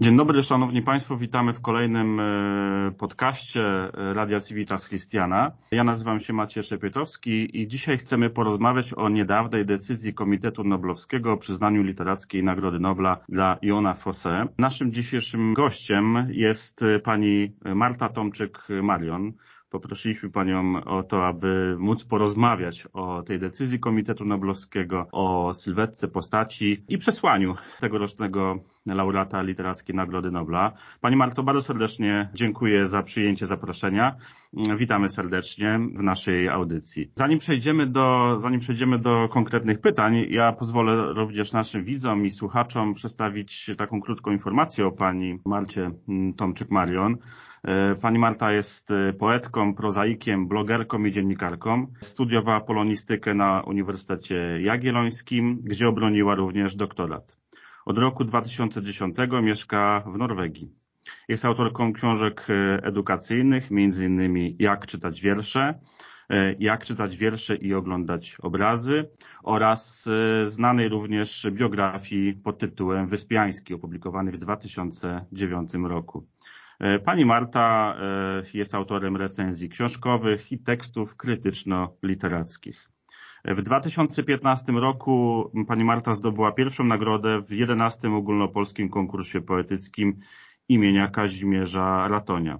Dzień dobry, Szanowni Państwo, witamy w kolejnym e, podcaście e, Radia Civitas Christiana. Ja nazywam się Maciej Szepietowski i dzisiaj chcemy porozmawiać o niedawnej decyzji Komitetu Noblowskiego o przyznaniu literackiej Nagrody Nobla dla Jona Fosse. Naszym dzisiejszym gościem jest e, pani Marta Tomczyk-Marion, Poprosiliśmy Panią o to, aby móc porozmawiać o tej decyzji Komitetu Noblowskiego, o sylwetce postaci i przesłaniu tegorocznego laureata Literackiej Nagrody Nobla. Pani Marto, bardzo serdecznie dziękuję za przyjęcie zaproszenia. Witamy serdecznie w naszej audycji. Zanim przejdziemy do, zanim przejdziemy do konkretnych pytań, ja pozwolę również naszym widzom i słuchaczom przedstawić taką krótką informację o Pani Marcie Tomczyk-Marion. E, pani Marta jest e, poetką, prozaikiem, blogerką i dziennikarką. Studiowała polonistykę na Uniwersytecie Jagiellońskim, gdzie obroniła również doktorat. Od roku 2010 mieszka w Norwegii. Jest autorką książek e, edukacyjnych, innymi Jak czytać wiersze, jak czytać wiersze i oglądać obrazy oraz znanej również biografii pod tytułem Wyspiański, opublikowanej w 2009 roku. E, pani Marta e, jest autorem recenzji książkowych i tekstów krytyczno-literackich. E, w 2015 roku pani Marta zdobyła pierwszą nagrodę w 11 ogólnopolskim konkursie poetyckim imienia Kazimierza Ratonia.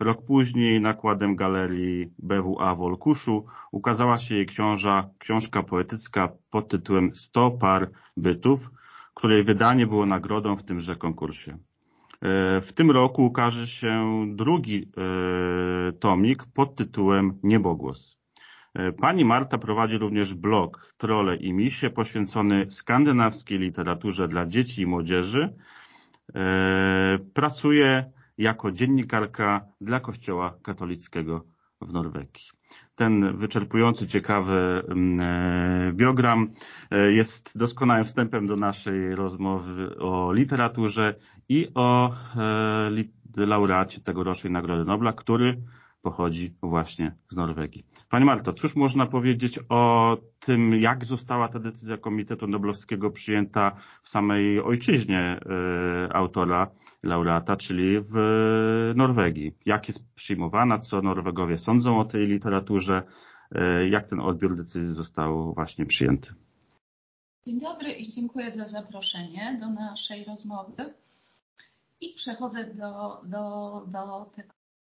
Rok później nakładem galerii BWA w Olkuszu ukazała się jej książa, książka poetycka pod tytułem 100 par bytów, której wydanie było nagrodą w tymże konkursie. E, w tym roku ukaże się drugi e, tomik pod tytułem Niebogłos. E, pani Marta prowadzi również blog Trole i Misie poświęcony skandynawskiej literaturze dla dzieci i młodzieży. Pracuje jako dziennikarka dla Kościoła katolickiego w Norwegii. Ten wyczerpujący, ciekawy mm, biogram jest doskonałym wstępem do naszej rozmowy o literaturze i o e, laureacie tegorocznej Nagrody Nobla, który pochodzi właśnie z Norwegii. Pani Marto, cóż można powiedzieć o tym, jak została ta decyzja Komitetu Noblowskiego przyjęta w samej ojczyźnie e, autora, laureata, czyli w Norwegii? Jak jest przyjmowana, co Norwegowie sądzą o tej literaturze, e, jak ten odbiór decyzji został właśnie przyjęty? Dzień dobry i dziękuję za zaproszenie do naszej rozmowy. I przechodzę do, do, do tego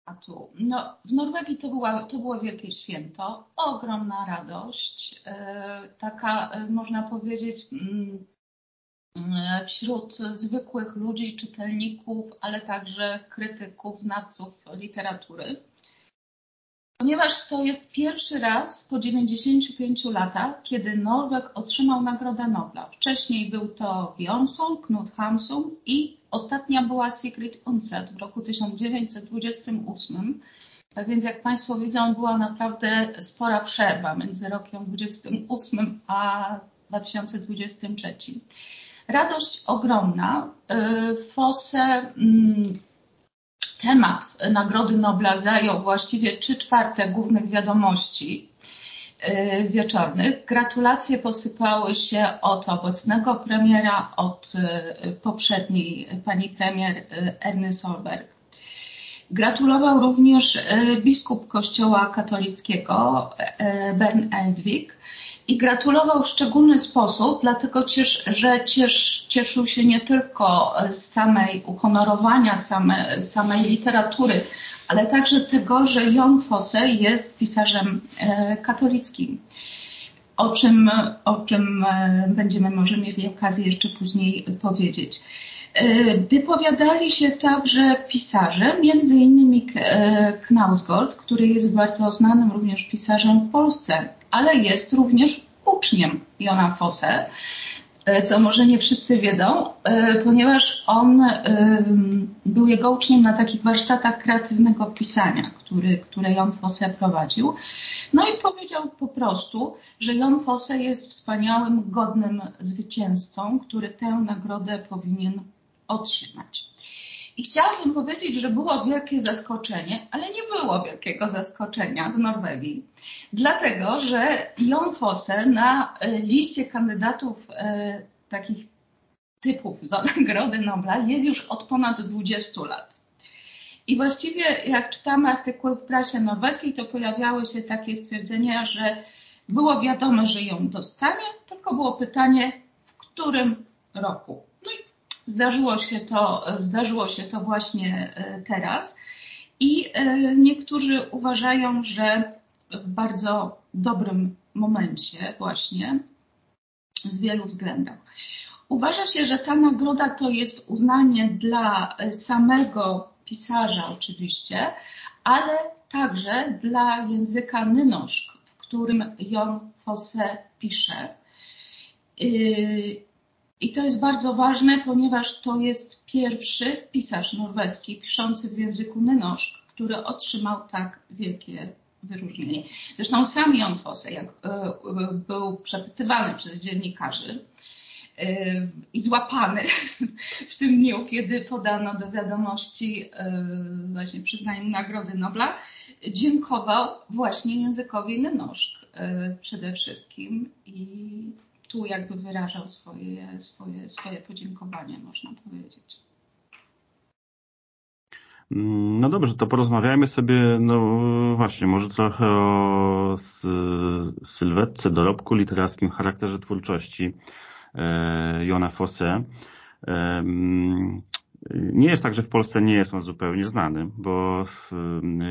tematu. No, w Norwegii to, była, to było wielkie święto, ogromna radość, e, taka e, można powiedzieć mm, e, wśród zwykłych ludzi, czytelników, ale także krytyków, znawców literatury. Ponieważ to jest pierwszy raz po 95 latach, kiedy Norweg otrzymał Nagrodę Nobla. Wcześniej był to Björnson, Knut Hamsun i ostatnia była Sigrid Undset w roku 1928. Tak więc jak Państwo widzą, była naprawdę spora przerwa między rokiem 28 a 2023. Radość ogromna. Y, Fosse mm, temat Nagrody Nobla zajął właściwie trzy czwarte głównych wiadomości y, wieczornych. Gratulacje posypały się od obecnego premiera, od y, poprzedniej pani premier Erny Solberg. Gratulował również biskup Kościoła katolickiego Bern Eldwig i gratulował w szczególny sposób, dlatego ciesz, że ciesz, cieszył się nie tylko z samej uhonorowania same, samej literatury, ale także tego, że Jon Fosse jest pisarzem e, katolickim. O czym, o czym e, będziemy może mieli okazję jeszcze później powiedzieć. E, wypowiadali się także pisarze, między innymi Knausgold, który jest bardzo znanym również pisarzem w Polsce, ale jest również uczniem Jona Fosse, e, co może nie wszyscy wiedzą, e, ponieważ on był jego uczniem na takich warsztatach kreatywnego pisania, który, które Jon Fosse prowadził. No i powiedział po prostu, że Jon Fosse jest wspaniałym, godnym zwycięzcą, który tę nagrodę powinien otrzymać. I chciałabym powiedzieć, że było wielkie zaskoczenie, ale nie było wielkiego zaskoczenia w Norwegii, dlatego że Jon Fosse na e, liście kandydatów e, takich typów do Nagrody Nobla jest już od ponad 20 lat. I właściwie jak czytamy artykuły w prasie norweskiej, to pojawiały się takie stwierdzenia, że było wiadomo, że ją dostanie, tylko było pytanie, w którym roku. Zdarzyło się to, zdarzyło się to właśnie e, teraz. I e, niektórzy uważają, że w bardzo dobrym momencie właśnie z wielu względów. Uważa się, że ta nagroda to jest uznanie dla samego pisarza oczywiście, ale także dla języka nynoszk, w którym Jon Fosse pisze. I to jest bardzo ważne, ponieważ to jest pierwszy pisarz norweski piszący w języku nynoszk, który otrzymał tak wielkie wyróżnienie. Zresztą sam Jon Fosse, jak e, e, był przepytywany przez dziennikarzy, E, i złapany w tym dniu, kiedy podano do wiadomości właśnie przyznanie Nagrody Nobla, dziękował właśnie językowi Nynoszk e, przede wszystkim i tu jakby wyrażał swoje, swoje, swoje podziękowanie, można powiedzieć. No dobrze, to porozmawiajmy sobie, no właśnie, może trochę o sylwetce, dorobku literackim, charakterze twórczości E, Jona Fosse. E, nie jest tak, że w Polsce nie jest on zupełnie znany, bo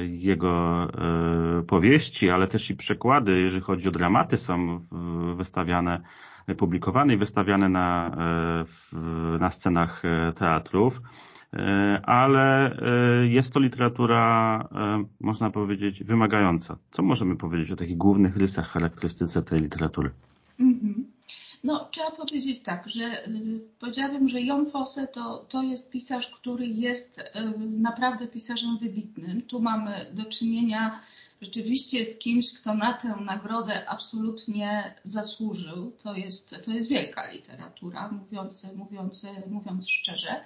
jego e, powieści, ale też i przekłady, jeżeli chodzi o dramaty, są wystawiane, publikowane i wystawiane na, na scenach teatrów ale jest to literatura, można powiedzieć, wymagająca. Co możemy powiedzieć o takich głównych rysach charakterystyce tej literatury? Mm -hmm. No, trzeba powiedzieć tak, że y, powiedziałabym, że Jon Fosse to, to jest pisarz, który jest y, naprawdę pisarzem wybitnym. Tu mamy do czynienia rzeczywiście z kimś, kto na tę nagrodę absolutnie zasłużył. To jest, to jest wielka literatura, mówiąc, mówiąc, mówiąc szczerze.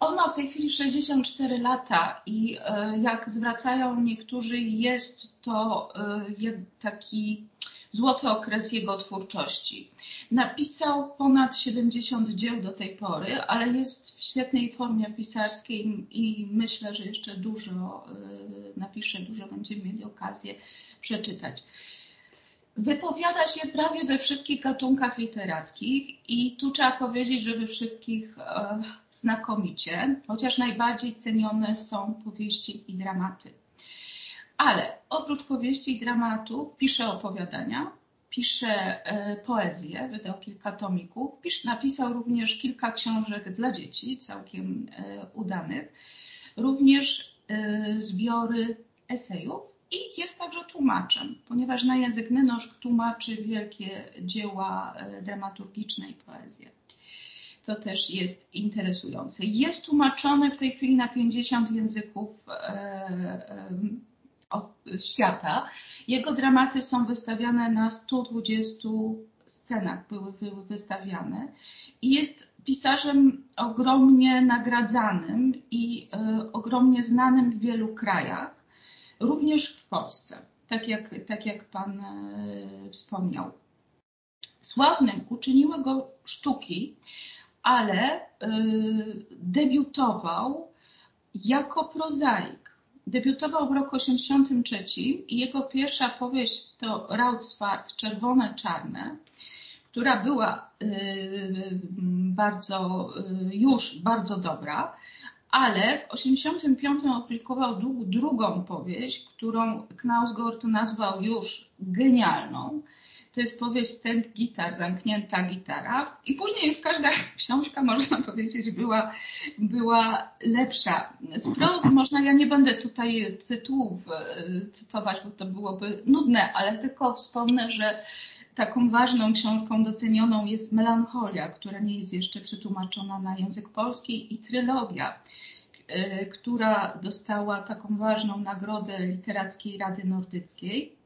On ma w tej chwili 64 lata i y, jak zwracają niektórzy, jest to taki złoty okres jego twórczości. Napisał ponad 70 dzieł do tej pory, ale jest w świetnej formie pisarskiej i myślę, że jeszcze dużo y, napisze, dużo będziemy mieli okazję przeczytać. Wypowiada się prawie we wszystkich gatunkach literackich i tu trzeba powiedzieć, że we wszystkich e, znakomicie, chociaż najbardziej cenione są powieści i dramaty. Ale oprócz powieści i dramatów pisze opowiadania, pisze e, poezję, wydał kilka tomików, napisał również kilka książek dla dzieci, całkiem e, udanych, również e, zbiory esejów i jest także tłumaczem, ponieważ na język nynoszk tłumaczy wielkie dzieła dramaturgiczne i poezję. To też jest interesujące. Jest tłumaczony w tej chwili na 50 języków świata. Jego dramaty są wystawiane na 120 scenach, były, były wystawiane i jest pisarzem ogromnie nagradzanym i y, ogromnie znanym w wielu krajach, również w Polsce, tak jak, tak jak Pan y, wspomniał. Sławnym uczyniły go sztuki, ale y, debiutował jako prozaik Debiutował w roku 1983 i jego pierwsza powieść to Rautsfart, Czerwone Czarne, która była y, bardzo, y, już bardzo dobra, ale w 1985 opublikował drugą powieść, którą Knausgård nazwał już genialną. To jest powieść Stand Gitar, zamknięta gitara. I później już każda książka, można powiedzieć, była, była lepsza. Z prozy można, ja nie będę tutaj tytułów e, cytować, bo to byłoby nudne, ale tylko wspomnę, że taką ważną książką docenioną jest Melancholia, która nie jest jeszcze przetłumaczona na język polski i Trylogia, e, która dostała taką ważną nagrodę Literackiej Rady Nordyckiej.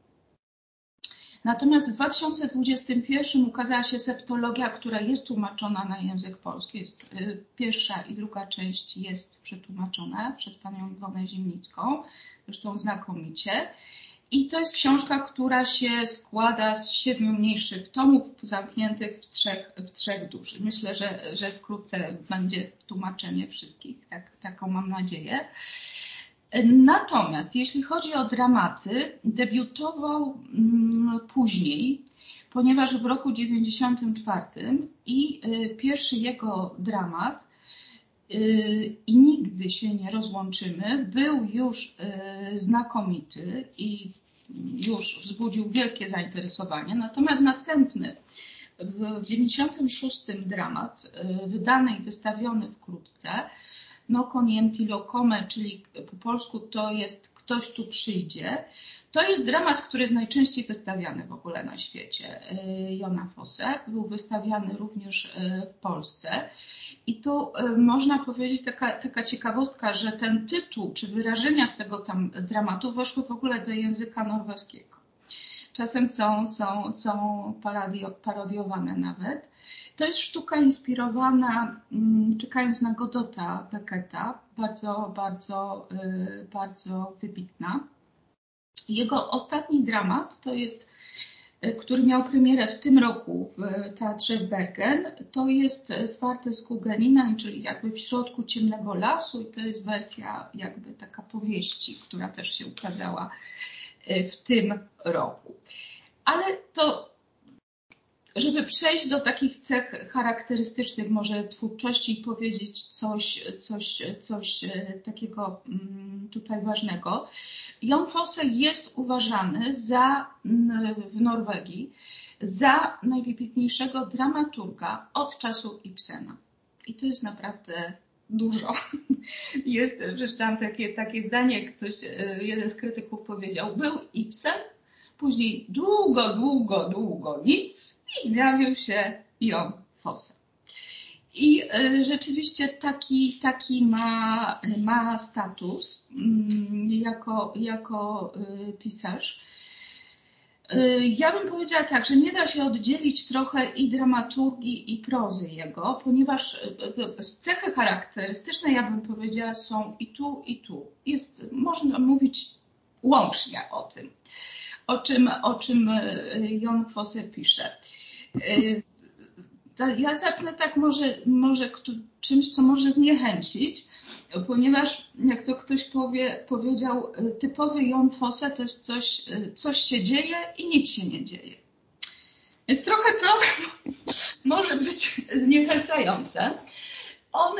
Natomiast w 2021 ukazała się septologia, która jest tłumaczona na język polski. Jest, y, pierwsza i druga część jest przetłumaczona przez panią Iwonę Zimnicką, zresztą znakomicie. I to jest książka, która się składa z siedmiu mniejszych tomów zamkniętych w trzech, w trzech dużych. Myślę, że, że wkrótce będzie tłumaczenie wszystkich, tak, taką mam nadzieję. Natomiast jeśli chodzi o dramaty, debiutował mm, później, ponieważ w roku 94 i y, pierwszy jego dramat y, i nigdy się nie rozłączymy był już y, znakomity i już wzbudził wielkie zainteresowanie. Natomiast następny w 96 dramat, wydany i wystawiony wkrótce, no konienti locome, czyli po polsku to jest ktoś tu przyjdzie. To jest dramat, który jest najczęściej wystawiany w ogóle na świecie. Y, Jona Fosse był wystawiany również y, w Polsce. I tu y, można powiedzieć taka, taka ciekawostka, że ten tytuł czy wyrażenia z tego tam dramatu weszły w ogóle do języka norweskiego. Czasem są, są, są parodiowane nawet. To jest sztuka inspirowana, mm, czekając na Godota Becketa, bardzo, bardzo, y, bardzo wybitna. Jego ostatni dramat to jest, y, który miał premierę w tym roku w Teatrze Bergen, to jest Zwarte z Kugenina, czyli jakby w środku ciemnego lasu i to jest wersja jakby taka powieści, która też się ukazała y, w tym roku. Ale to żeby przejść do takich cech charakterystycznych może twórczości i powiedzieć coś, coś, coś e, takiego mm, tutaj ważnego. Jon Fosse jest uważany za, mm, w Norwegii za najwybitniejszego dramaturga od czasu Ibsena. I to jest naprawdę dużo. Jest, przeczytałam takie, takie zdanie, ktoś, e, jeden z krytyków powiedział, był Ibsen, później długo, długo, długo nic, i zjawił się Jon Fosse. I e, rzeczywiście taki, taki ma, ma status mm, jako, jako e, pisarz. E, ja bym powiedziała tak, że nie da się oddzielić trochę i dramaturgii, i prozy jego, ponieważ cechy charakterystyczne, ja bym powiedziała, są i tu, i tu. Jest, można mówić łącznie o tym, o czym, o czym Jon Fosse pisze. Y, ja zacznę tak może, może czymś, co może zniechęcić, ponieważ jak to ktoś powie, powiedział, y, typowy Jon Fosse to jest coś, coś się dzieje i nic się nie dzieje. Więc trochę to może być zniechęcające. On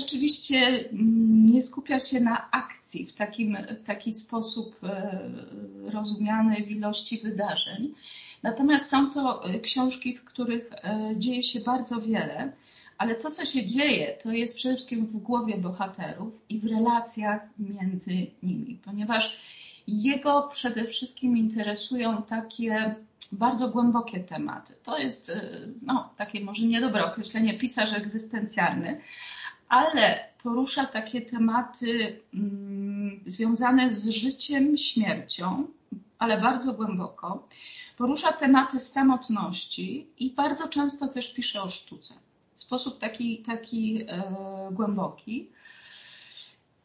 rzeczywiście mm, nie skupia się na akcji w, takim, w taki sposób rozumiany w ilości wydarzeń. Natomiast są to e, książki, w których dzieje się bardzo wiele, ale to, co się dzieje, to jest przede wszystkim w głowie bohaterów i w relacjach między nimi, ponieważ jego przede wszystkim interesują takie bardzo głębokie tematy. To jest e, no, takie może niedobre określenie pisarz egzystencjalny, ale porusza takie tematy mm, związane z życiem, śmiercią, ale bardzo głęboko. Porusza tematy samotności i bardzo często też pisze o sztuce w sposób taki, taki e, głęboki.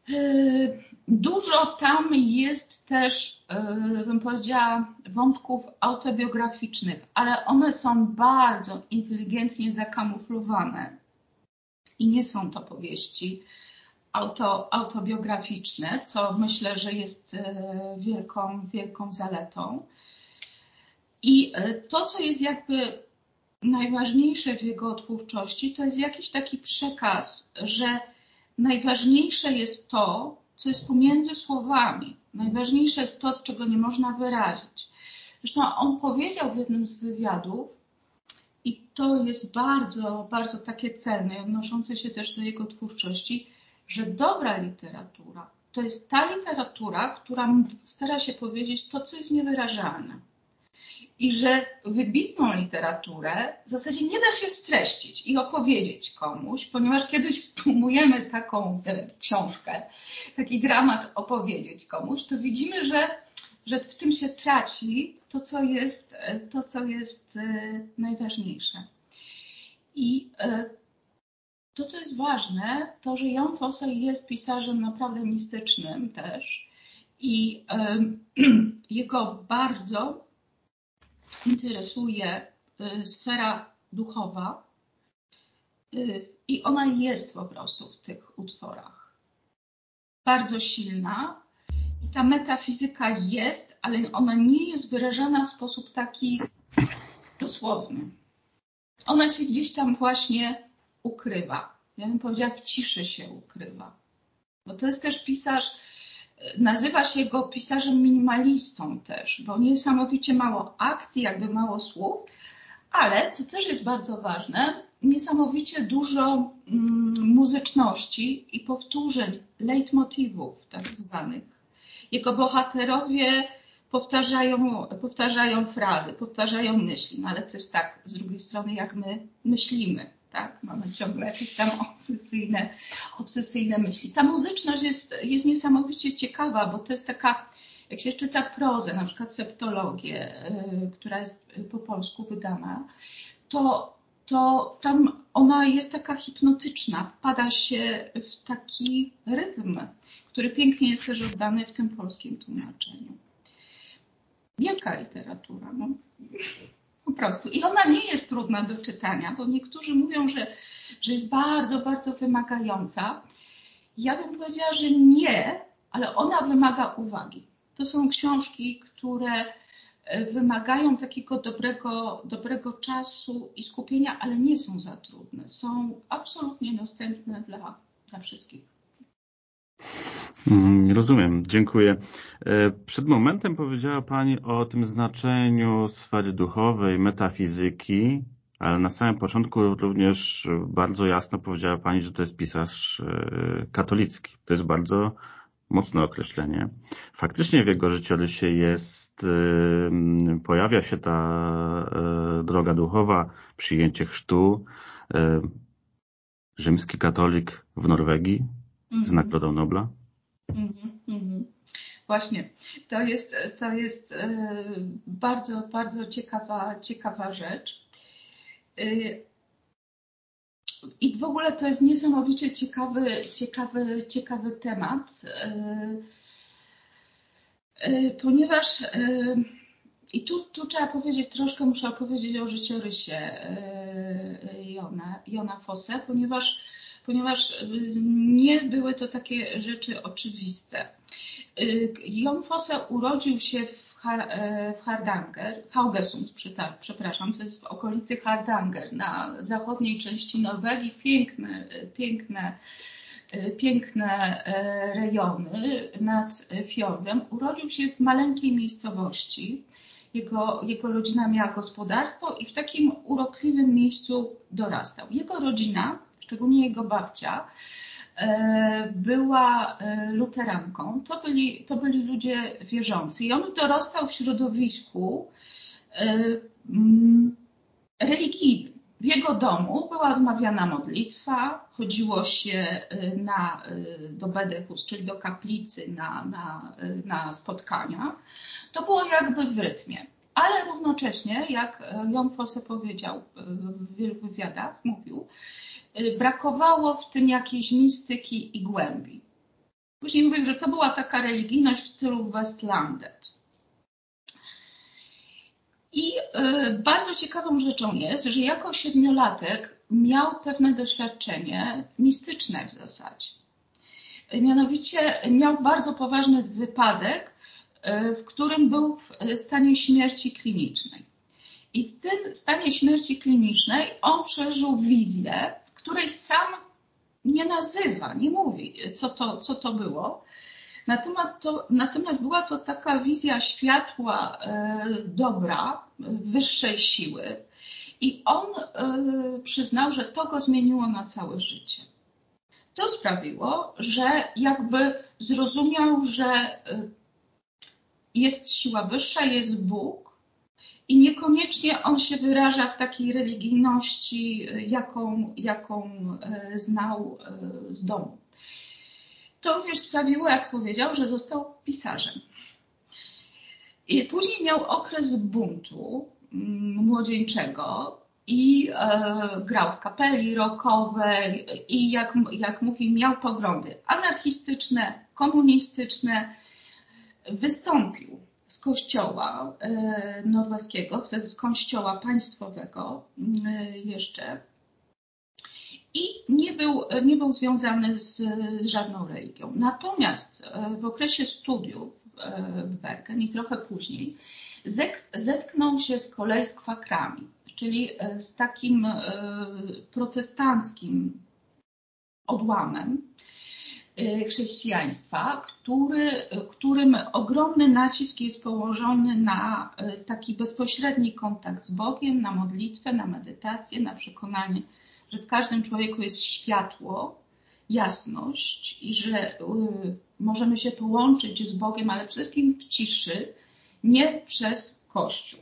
E, dużo tam jest też, e, bym powiedziała, wątków autobiograficznych, ale one są bardzo inteligentnie zakamuflowane i nie są to powieści auto, autobiograficzne, co myślę, że jest e, wielką, wielką zaletą. I to, co jest jakby najważniejsze w jego twórczości, to jest jakiś taki przekaz, że najważniejsze jest to, co jest pomiędzy słowami. Najważniejsze jest to, czego nie można wyrazić. Zresztą on powiedział w jednym z wywiadów, i to jest bardzo, bardzo takie cenne, odnoszące się też do jego twórczości, że dobra literatura to jest ta literatura, która stara się powiedzieć to, co jest niewyrażalne i że wybitną literaturę w zasadzie nie da się streścić i opowiedzieć komuś, ponieważ kiedyś próbujemy taką e, książkę, taki dramat opowiedzieć komuś, to widzimy, że, że w tym się traci to, co jest, e, to, co jest e, najważniejsze. I to, co jest ważne, to, że Jan Fosse jest pisarzem naprawdę mistycznym też I jego bardzo interesuje y, sfera duchowa y, i ona jest po prostu w tych utworach. Bardzo silna. I ta metafizyka jest, ale ona nie jest wyrażana w sposób taki dosłowny. Ona się gdzieś tam właśnie ukrywa. Ja bym powiedziała, w ciszy się ukrywa. Bo to jest też pisarz, nazywa się pisarzem minimalistą też, bo niesamowicie mało akcji, jakby mało słów, ale co też jest bardzo ważne, niesamowicie dużo mm, muzyczności i powtórzeń, leitmotywów tak zwanych. Jego bohaterowie powtarzają, powtarzają frazy, powtarzają myśli, no ale to jest tak z drugiej strony, jak my myślimy tak? Mamy ciągle jakieś tam obsesyjne, obsesyjne myśli. Ta muzyczność jest, jest niesamowicie ciekawa, bo to jest taka, jak się czyta prozę, na przykład septologię, yy, która jest po polsku wydana, to, to tam ona jest taka hipnotyczna, wpada się w taki rytm, który pięknie jest też oddany w tym polskim tłumaczeniu. Wielka literatura. No. Po prostu. I ona nie jest trudna do czytania, bo niektórzy mówią, że, że jest bardzo, bardzo wymagająca. Ja bym powiedziała, że nie, ale ona wymaga uwagi. To są książki, które e, wymagają takiego dobrego, dobrego czasu i skupienia, ale nie są za trudne. Są absolutnie dostępne dla, dla wszystkich. Mm, rozumiem, dziękuję. E, przed momentem powiedziała Pani o tym znaczeniu sfery duchowej, metafizyki, ale na samym początku również bardzo jasno powiedziała Pani, że to jest pisarz e, katolicki. To jest bardzo mocne określenie. Faktycznie w jego życiorysie jest, e, pojawia się ta droga duchowa, przyjęcie chrztu, rzymski katolik w Norwegii Nagrodą mhm. Nobla. Mhm, mhm. Właśnie, to jest, to jest e, bardzo, bardzo ciekawa, ciekawa rzecz. E, I w ogóle to jest niesamowicie ciekawy, ciekawy, ciekawy temat, e, ponieważ i tu, tu trzeba powiedzieć, troszkę muszę opowiedzieć o życiorysie Jona, Jona Fosse, ponieważ ponieważ y, nie były to takie rzeczy oczywiste. Y, Jon Fosse urodził się w, e, Hardanger, Haugesund, przepraszam, to jest w okolicy Hardanger, na zachodniej części Norwegii, piękne, piękne, e, piękne e, rejony nad fiordem. Urodził się w maleńkiej miejscowości. Jego, jego rodzina miała gospodarstwo i w takim urokliwym miejscu dorastał. Jego rodzina szczególnie jego babcia, e, była e, luteranką. To byli, to byli ludzie wierzący. I on dorastał w środowisku e, mm, religijnym. W jego domu była odmawiana modlitwa, chodziło się na, do Bedechus, czyli do kaplicy na, na, na spotkania. To było jakby w rytmie. Ale równocześnie, jak Jon Fosse powiedział w wielu wywiadach, mówił, Y, brakowało w tym jakiejś mistyki i głębi. Później mówię, że to była taka religijność w stylu Westlandet. I bardzo ciekawą rzeczą jest, że jako siedmiolatek miał pewne doświadczenie mistyczne w zasadzie. Mianowicie miał bardzo poważny wypadek, w którym był w stanie śmierci klinicznej. I w tym stanie śmierci klinicznej on przeżył wizję, której sam nie nazywa, nie mówi, co to, co to było. Natomiast, to, natomiast była to taka wizja światła e, dobra, wyższej siły. I on e, przyznał, że to go zmieniło na całe życie. To sprawiło, że jakby zrozumiał, że e, jest siła wyższa, jest Bóg, i niekoniecznie on się wyraża w takiej religijności, jaką, jaką e, znał e, z domu. To również sprawiło, jak powiedział, że został pisarzem. I później miał okres buntu mm, młodzieńczego i e, grał w kapeli rockowej i jak, jak mówi, miał poglądy anarchistyczne, komunistyczne, wystąpił z kościoła norweskiego, wtedy z kościoła państwowego jeszcze i nie był, nie był związany z żadną religią. Natomiast w okresie studiów w Bergen i trochę później zetknął się z kolei z kwakrami, czyli z takim protestanckim odłamem chrześcijaństwa, który, którym ogromny nacisk jest położony na taki bezpośredni kontakt z Bogiem, na modlitwę, na medytację, na przekonanie, że w każdym człowieku jest światło, jasność i że możemy się połączyć z Bogiem, ale przede wszystkim w ciszy, nie przez Kościół.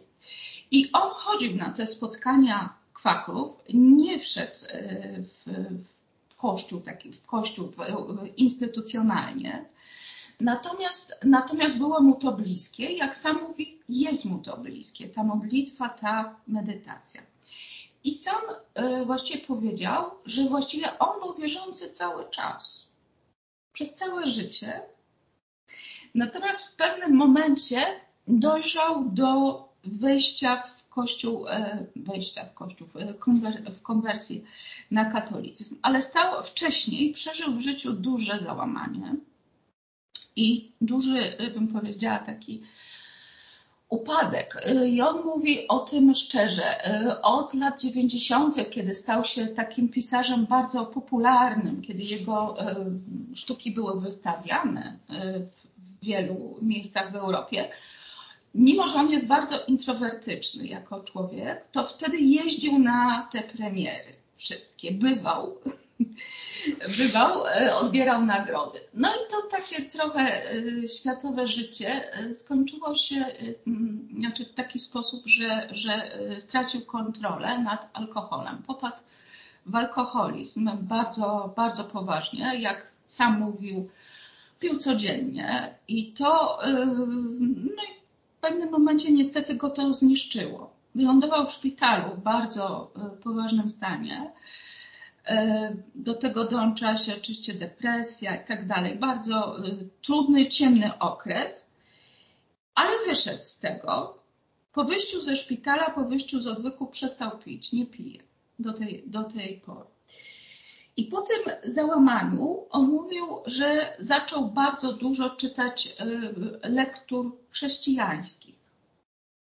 I on chodził na te spotkania kwaków, nie wszedł w, kościół, taki kościół instytucjonalnie. Natomiast, natomiast było mu to bliskie, jak sam mówi, jest mu to bliskie, ta modlitwa, ta medytacja. I sam właściwie powiedział, że właściwie on był wierzący cały czas, przez całe życie. Natomiast w pewnym momencie dojrzał do wejścia w kościół, wejścia w kościół, w konwersji na katolicyzm, ale stał wcześniej, przeżył w życiu duże załamanie i duży, bym powiedziała, taki upadek. I on mówi o tym szczerze. Od lat 90., kiedy stał się takim pisarzem bardzo popularnym, kiedy jego sztuki były wystawiane w wielu miejscach w Europie, mimo że on jest bardzo introwertyczny jako człowiek, to wtedy jeździł na te premiery wszystkie, bywał, bywał, odbierał nagrody. No i to takie trochę światowe życie skończyło się znaczy w taki sposób, że, że stracił kontrolę nad alkoholem. Popadł w alkoholizm bardzo, bardzo poważnie, jak sam mówił, pił codziennie i to no i w pewnym momencie niestety go to zniszczyło. Wylądował w szpitalu w bardzo poważnym stanie. Do tego dołącza się oczywiście depresja i tak dalej. Bardzo trudny, ciemny okres, ale wyszedł z tego. Po wyjściu ze szpitala, po wyjściu z odwyku przestał pić, nie pije do tej, do tej pory. I po tym załamaniu on mówił, że zaczął bardzo dużo czytać lektur chrześcijańskich.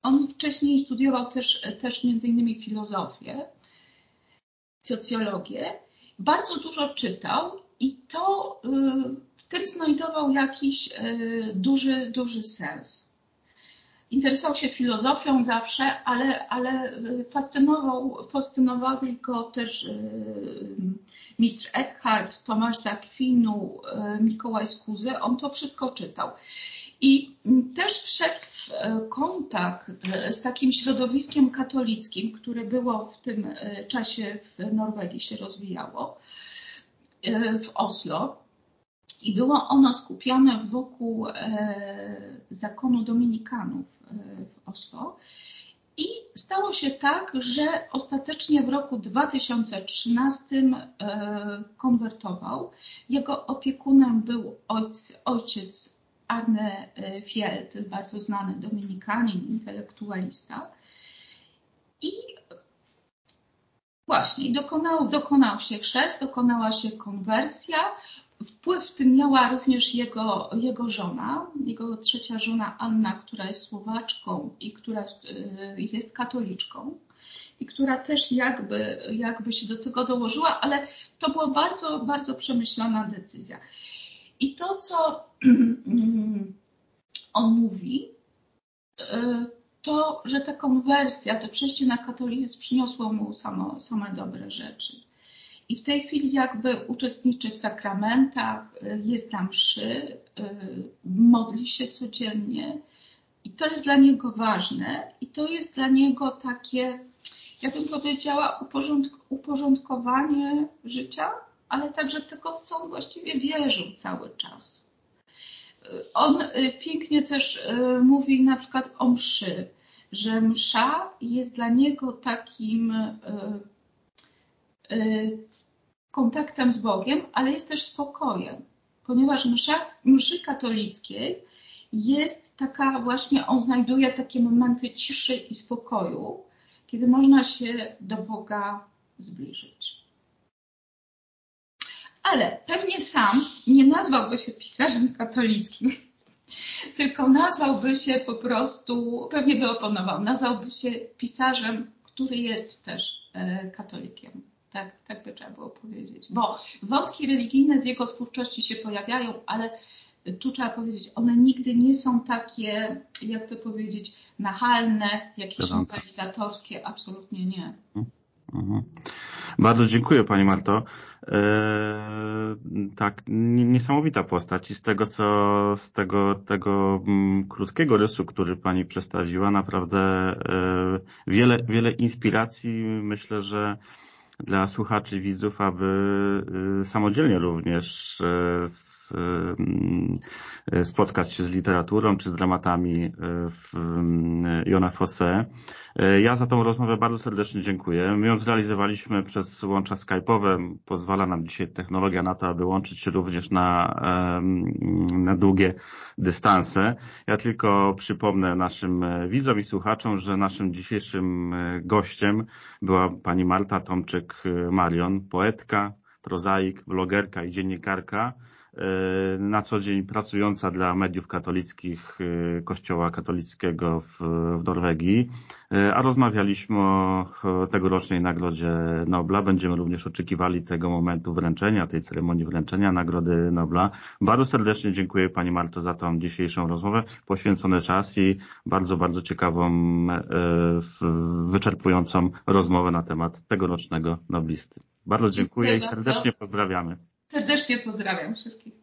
On wcześniej studiował też, też między innymi filozofię, socjologię. Bardzo dużo czytał i to w tym znajdował jakiś duży, duży sens. Interesował się filozofią zawsze, ale, ale fascynował, fascynowali go też mistrz Eckhart, Tomasz Zakwinu, Mikołaj Skuzy. On to wszystko czytał. I też wszedł w kontakt z takim środowiskiem katolickim, które było w tym czasie w Norwegii się rozwijało, w Oslo. I było ono skupione wokół zakonu dominikanów w Oslo. I stało się tak, że ostatecznie w roku 2013 konwertował. Jego opiekunem był ojciec, Arne Fjeld, bardzo znany dominikanin, intelektualista. I właśnie dokonał, dokonał się chrzest, dokonała się konwersja. Wpływ w tym miała również jego, jego żona, jego trzecia żona Anna, która jest Słowaczką i która jest katoliczką i która też jakby, jakby się do tego dołożyła, ale to była bardzo, bardzo przemyślana decyzja. I to, co on mówi, to, że ta konwersja, to przejście na katolicyzm przyniosło mu samo, same dobre rzeczy. I w tej chwili jakby uczestniczy w sakramentach, jest na mszy, modli się codziennie. I to jest dla niego ważne i to jest dla niego takie, ja bym powiedziała, uporządkowanie życia, ale także tego, co on właściwie wierzył cały czas. On pięknie też mówi na przykład o mszy, że msza jest dla niego takim kontaktem z Bogiem, ale jest też spokojem, ponieważ msza, mszy katolickiej jest taka właśnie, on znajduje takie momenty ciszy i spokoju, kiedy można się do Boga zbliżyć. Ale pewnie sam nie nazwałby się pisarzem katolickim, tylko nazwałby się po prostu, pewnie by oponował, nazwałby się pisarzem, który jest też e, katolikiem. Tak, tak by trzeba było powiedzieć. Bo wątki religijne w jego twórczości się pojawiają, ale tu trzeba powiedzieć, one nigdy nie są takie, jak to powiedzieć, nachalne, jakieś nowelizatorskie, absolutnie nie. Mhm. Bardzo dziękuję Pani Marto. E, tak, niesamowita postać i z tego co, z tego, tego mm, krótkiego rysu, który Pani przedstawiła, naprawdę e, wiele, wiele inspiracji myślę, że dla słuchaczy, widzów, aby y, samodzielnie również E, spotkać się z literaturą czy z dramatami e, Jona Fosse. E, ja za tą rozmowę bardzo serdecznie dziękuję. My ją zrealizowaliśmy przez łącza skype'owe. Pozwala nam dzisiaj technologia na to, aby łączyć się również na, na długie dystanse. Ja tylko przypomnę naszym widzom i słuchaczom, że naszym dzisiejszym gościem była pani Marta Tomczyk-Marion, poetka, prozaik, blogerka i dziennikarka, E, na co dzień pracująca dla mediów katolickich e, Kościoła katolickiego w, w Norwegii, e, a rozmawialiśmy o tegorocznej Nagrodzie Nobla. Będziemy również oczekiwali tego momentu wręczenia, tej ceremonii wręczenia Nagrody Nobla. Bardzo serdecznie dziękuję Pani Marto za tą dzisiejszą rozmowę, poświęcony czas i bardzo, bardzo ciekawą, wyczerpującą rozmowę na temat tegorocznego Noblisty. Bardzo dziękuję, dziękuję i serdecznie bardzo. pozdrawiamy. Serdecznie pozdrawiam wszystkich.